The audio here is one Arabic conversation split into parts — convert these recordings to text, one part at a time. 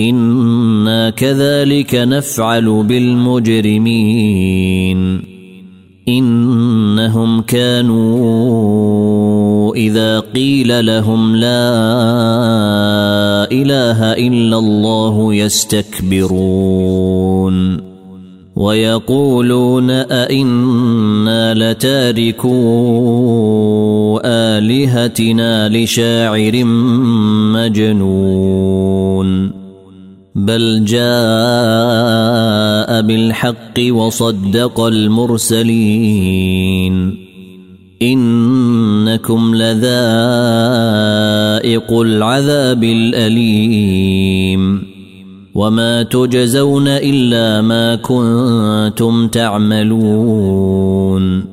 إنا كذلك نفعل بالمجرمين. إنهم كانوا إذا قيل لهم لا إله إلا الله يستكبرون. ويقولون أئنا لتاركو آلهتنا لشاعر مجنون. بل جاء بالحق وصدق المرسلين. إنكم لذائق العذاب الأليم. وما تجزون إلا ما كنتم تعملون.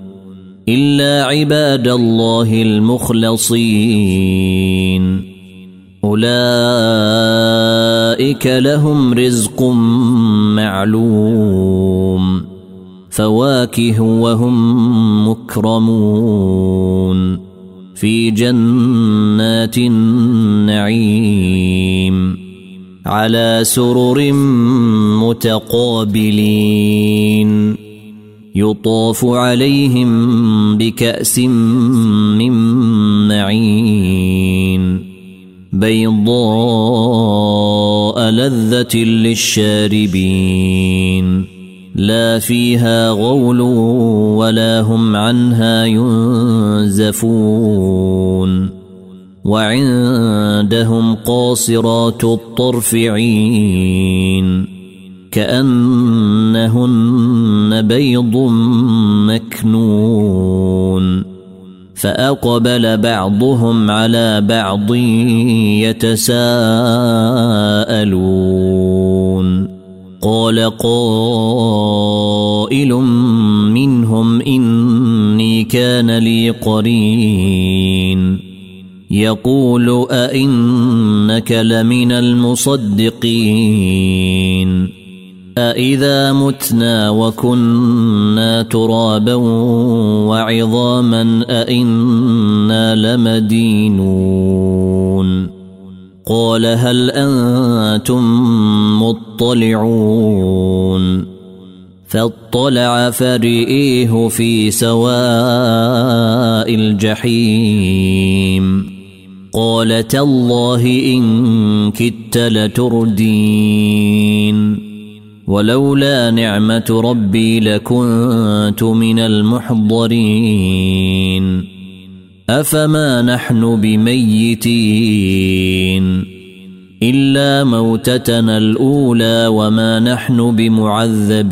إلا عباد الله المخلصين. أولئك لهم رزق معلوم فواكه وهم مكرمون. في جنات النعيم على سرر متقابلين. يطاف عليهم بكأس من معين. بيضاء لذة للشاربين لا فيها غول ولا هم عنها ينزفون وعندهم قاصرات الطرف عين كأنهن بيض مكنون فأقبل بعضهم على بعض يتساءلون. قال قائل منهم إني كان لي قرين. يقول أئنك لمن المصدقين. أإذا متنا وكنا ترابا وعظاما أإنا لمدينون قال هل أنتم مطلعون فاطلع فرئيه في سواء الجحيم قال تالله إن كدت لتردين ولولا نعمة ربي لكنت من المحضرين. أفما نحن بميتين؟ إلا موتتنا الأولى وما نحن بمعذبين.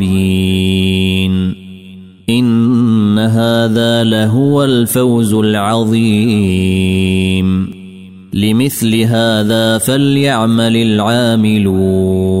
إن هذا لهو الفوز العظيم. لمثل هذا فليعمل العاملون.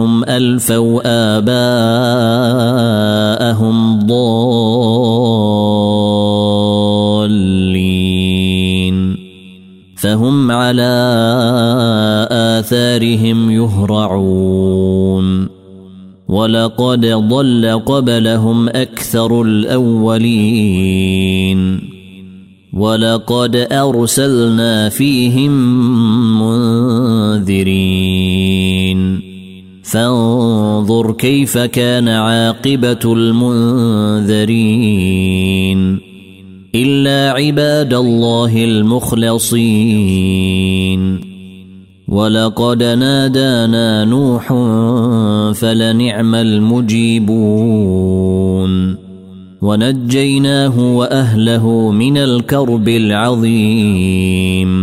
إنهم ألفوا آباءهم ضالين. فهم على آثارهم يهرعون. ولقد ضل قبلهم أكثر الأولين. ولقد أرسلنا فيهم منذرين. فانظر كيف كان عاقبة المنذرين إلا عباد الله المخلصين. ولقد نادانا نوح فلنعم المجيبون. ونجيناه وأهله من الكرب العظيم.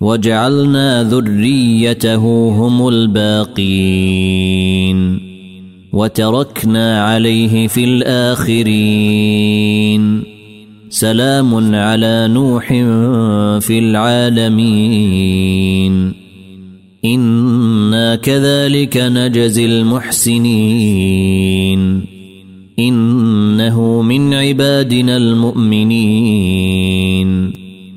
وجعلنا ذريته هم الباقين وتركنا عليه في الآخرين. سلام على نوح في العالمين. إنا كذلك نجزي المحسنين. إنه من عبادنا المؤمنين.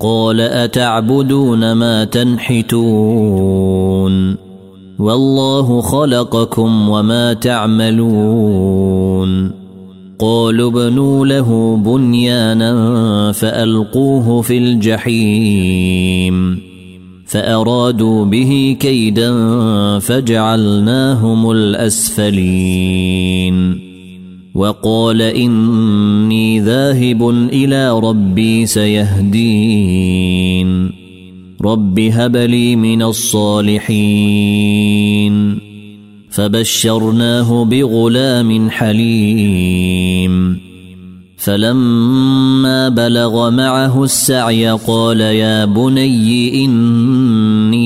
قال أتعبدون ما تنحتون والله خلقكم وما تعملون قالوا ابنوا له بنيانا فألقوه في الجحيم فأرادوا به كيدا فجعلناهم الأسفلين وقال إني ذاهب إلى ربي سيهدين. رب هب لي من الصالحين. فبشرناه بغلام حليم. فلما بلغ معه السعي قال يا بني إني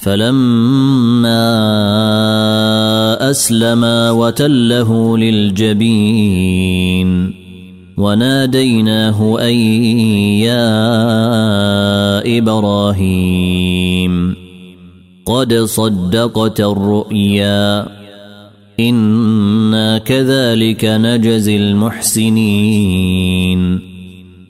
فلما اسلما وتله للجبين وناديناه ان يا إبراهيم قد صدقت الرؤيا إنا كذلك نجزي المحسنين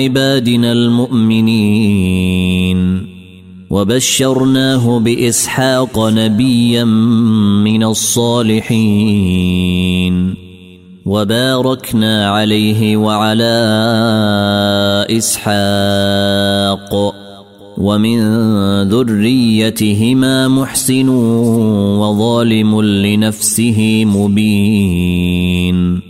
عبادنا المؤمنين. وبشرناه بإسحاق نبيا من الصالحين. وباركنا عليه وعلى إسحاق. ومن ذريتهما محسن وظالم لنفسه مبين.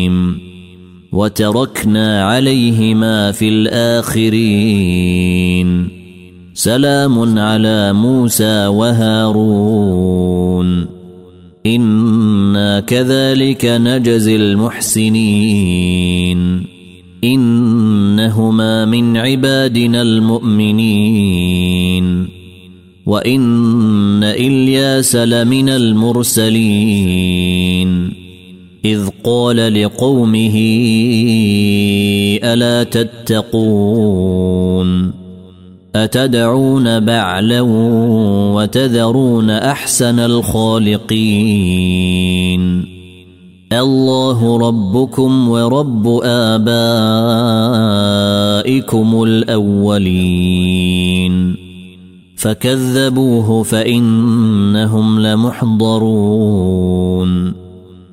وتركنا عليهما في الآخرين. سلام على موسى وهارون. إنا كذلك نجزي المحسنين. إنهما من عبادنا المؤمنين. وإن إلياس لمن المرسلين. إذ قال لقومه ألا تتقون؟ أتدعون بعلا وتذرون أحسن الخالقين؟ الله ربكم ورب آبائكم الأولين. فكذبوه فإنهم لمحضرون.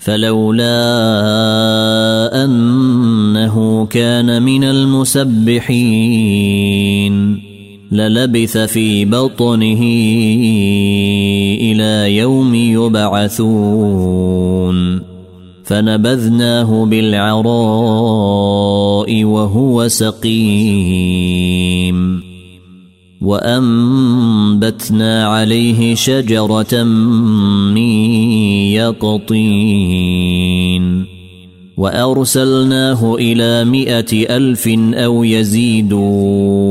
فلولا أنه كان من المسبحين للبث في بطنه إلى يوم يبعثون. فنبذناه بالعراء وهو سقيم. وأنبتنا عليه شجرة من يقطين وأرسلناه إلى مائه ألف أو يزيدون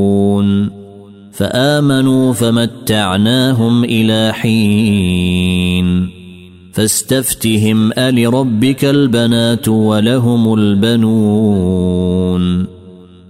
فآمنوا فمتعناهم إلى حين فاستفتهم ألربك البنات ولهم البنون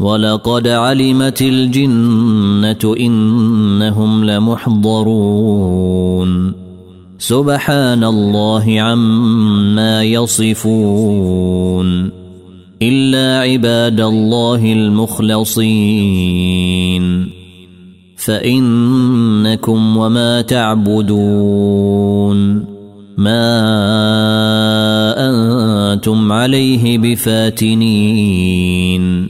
ولقد علمت الجنة إنهم لمحضرون. سبحان الله عما يصفون. إلا عباد الله المخلصين. فإنكم وما تعبدون. ما أنتم عليه بفاتنين.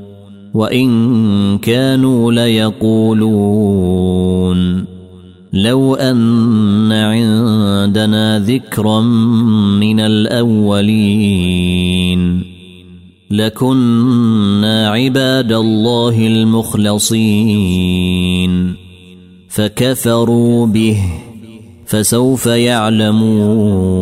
وإن كانوا ليقولون. لو أن عندنا ذكرا من الأولين. لكنا عباد الله المخلصين. فكفروا به فسوف يعلمون.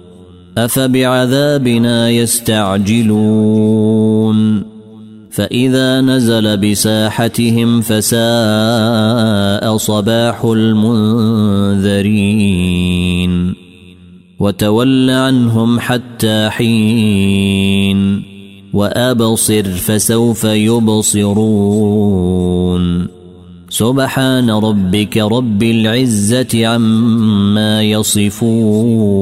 أفبعذابنا يستعجلون فإذا نزل بساحتهم فساء صباح المنذرين وتول عنهم حتى حين وأبصر فسوف يبصرون سبحان ربك رب العزة عما يصفون